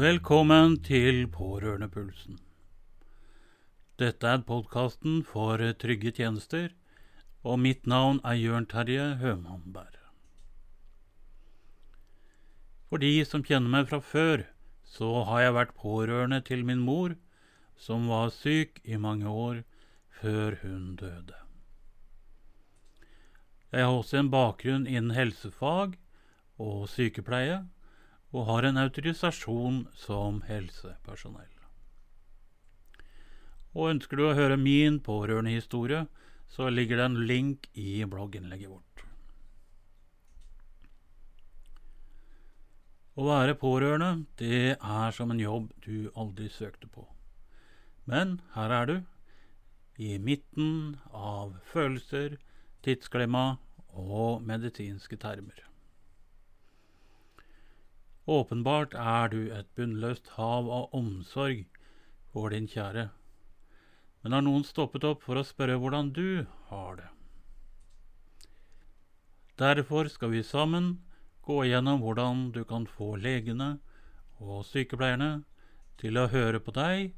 Velkommen til Pårørendepulsen. Dette er podkasten for trygge tjenester, og mitt navn er Jørn Terje Hømannberg. For de som kjenner meg fra før, så har jeg vært pårørende til min mor, som var syk i mange år før hun døde. Jeg har også en bakgrunn innen helsefag og sykepleie og har en autorisasjon som helsepersonell. Og ønsker du å høre min pårørendehistorie, så ligger det en link i blogginnlegget vårt. Å være pårørende, det er som en jobb du aldri søkte på. Men her er du, i midten av følelser, tidsklemma og medisinske termer. Åpenbart er du et bunnløst hav av omsorg for din kjære, men har noen stoppet opp for å spørre hvordan du har det? Derfor skal vi sammen gå igjennom hvordan du kan få legene og sykepleierne til å høre på deg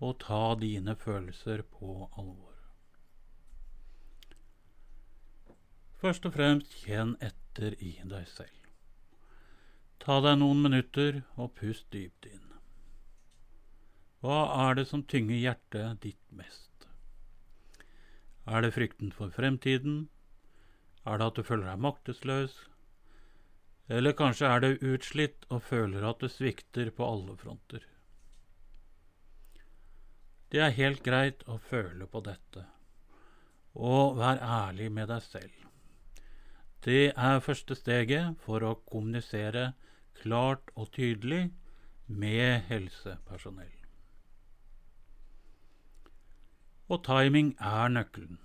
og ta dine følelser på alvor. Først og fremst kjenn etter i deg selv. Ta deg noen minutter og pust dypt inn. Hva er det som tynger hjertet ditt mest? Er det frykten for fremtiden? Er det at du føler deg maktesløs? Eller kanskje er du utslitt og føler at du svikter på alle fronter? Det er helt greit å føle på dette, og vær ærlig med deg selv. Det er første steget for å kommunisere klart og tydelig med helsepersonell. Og timing er nøkkelen.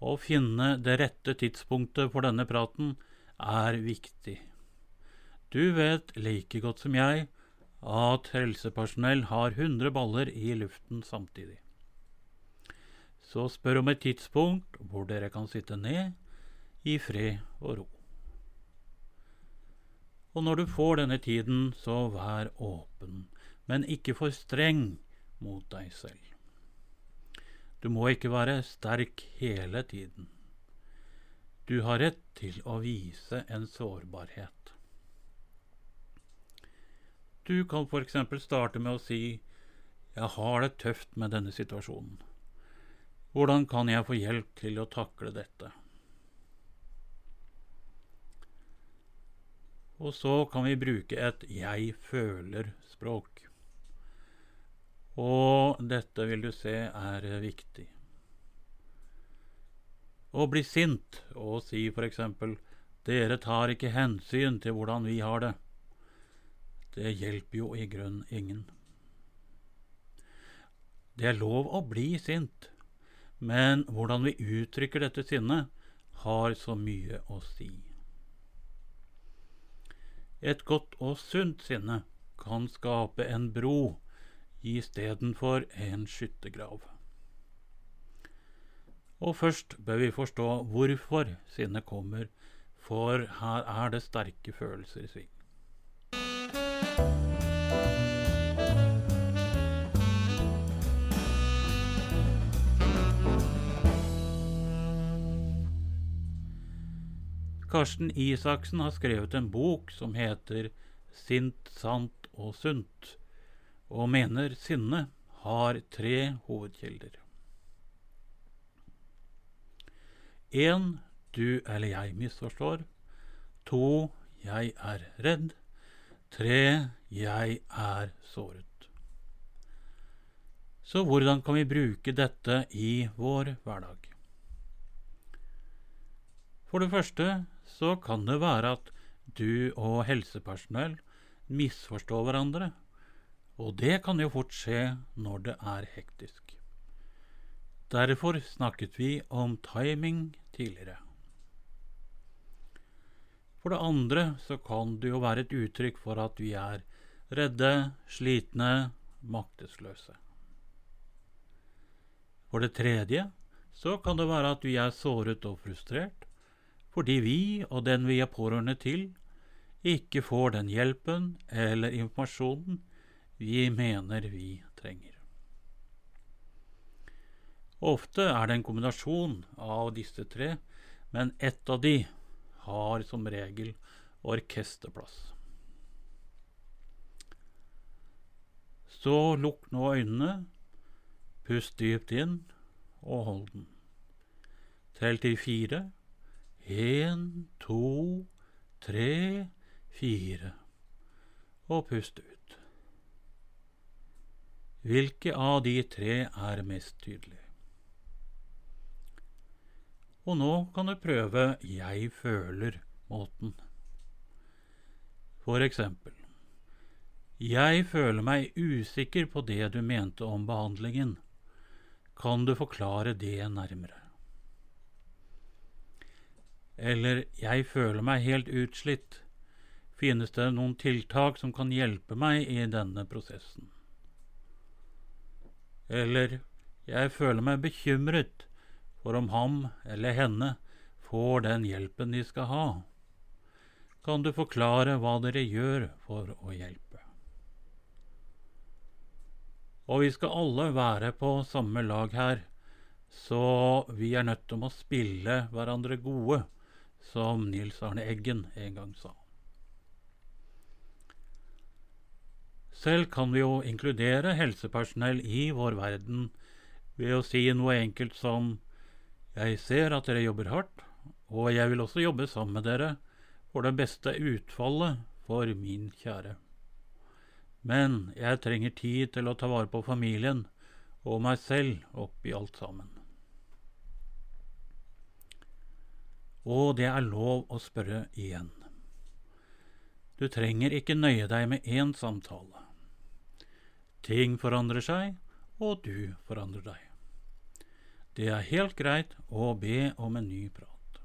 Å finne det rette tidspunktet for denne praten er viktig. Du vet like godt som jeg at helsepersonell har 100 baller i luften samtidig. Så spør om et tidspunkt hvor dere kan sitte ned i fred og ro. Og når du får denne tiden, så vær åpen, men ikke for streng mot deg selv. Du må ikke være sterk hele tiden. Du har rett til å vise en sårbarhet. Du kan f.eks. starte med å si Jeg har det tøft med denne situasjonen. Hvordan kan jeg få hjelp til å takle dette? Og så kan vi bruke et 'jeg føler'-språk. Og dette vil du se er viktig. Å bli sint og si f.eks.: 'Dere tar ikke hensyn til hvordan vi har det', det hjelper jo i grunn ingen. Det er lov å bli sint, men hvordan vi uttrykker dette sinnet, har så mye å si. Et godt og sunt sinne kan skape en bro istedenfor en skyttergrav. Og først bør vi forstå hvorfor sinnet kommer, for her er det sterke følelser i sving. Karsten Isaksen har skrevet en bok som heter Sint, sant og sunt, og mener sinne har tre hovedkilder. En, du eller jeg misforstår. To jeg er redd. Tre jeg er såret. Så hvordan kan vi bruke dette i vår hverdag? For det første så kan det være at du og helsepersonell misforstår hverandre, og det kan jo fort skje når det er hektisk. Derfor snakket vi om timing tidligere. For det andre så kan det jo være et uttrykk for at vi er redde, slitne, maktesløse. For det tredje så kan det være at vi er såret og frustrert, fordi vi og den vi er pårørende til, ikke får den hjelpen eller informasjonen vi mener vi trenger. Ofte er det en kombinasjon av disse tre, men ett av de har som regel orkesterplass. Så lukk nå øynene, pust dypt inn og hold den. Tell til fire. Én, to, tre, fire. Og pust ut. Hvilke av de tre er mest tydelig? Og nå kan du prøve jeg føler-måten. For eksempel Jeg føler meg usikker på det du mente om behandlingen. Kan du forklare det nærmere? Eller Jeg føler meg helt utslitt. Finnes det noen tiltak som kan hjelpe meg i denne prosessen? Eller Jeg føler meg bekymret for om ham eller henne får den hjelpen de skal ha. Kan du forklare hva dere gjør for å hjelpe? Og vi skal alle være på samme lag her, så vi er nødt til å spille hverandre gode, som Nils Arne Eggen en gang sa. Selv kan vi jo inkludere helsepersonell i vår verden ved å si noe enkelt som jeg ser at dere jobber hardt, og jeg vil også jobbe sammen med dere for det beste utfallet for min kjære. Men jeg trenger tid til å ta vare på familien og meg selv oppi alt sammen. Og det er lov å spørre igjen. Du trenger ikke nøye deg med én samtale. Ting forandrer seg, og du forandrer deg. Det er helt greit å be om en ny prat.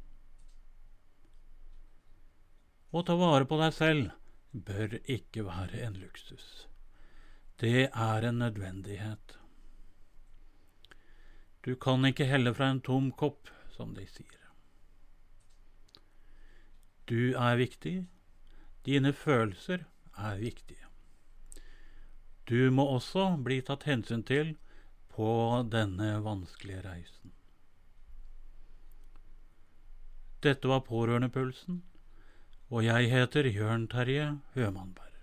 Å ta vare på deg selv bør ikke være en luksus. Det er en nødvendighet. Du kan ikke helle fra en tom kopp, som de sier. Du er viktig. Dine følelser er viktige. Du må også bli tatt hensyn til på denne vanskelige reisen. Dette var Pårørendepulsen, og jeg heter Jørn Terje Hømannberg.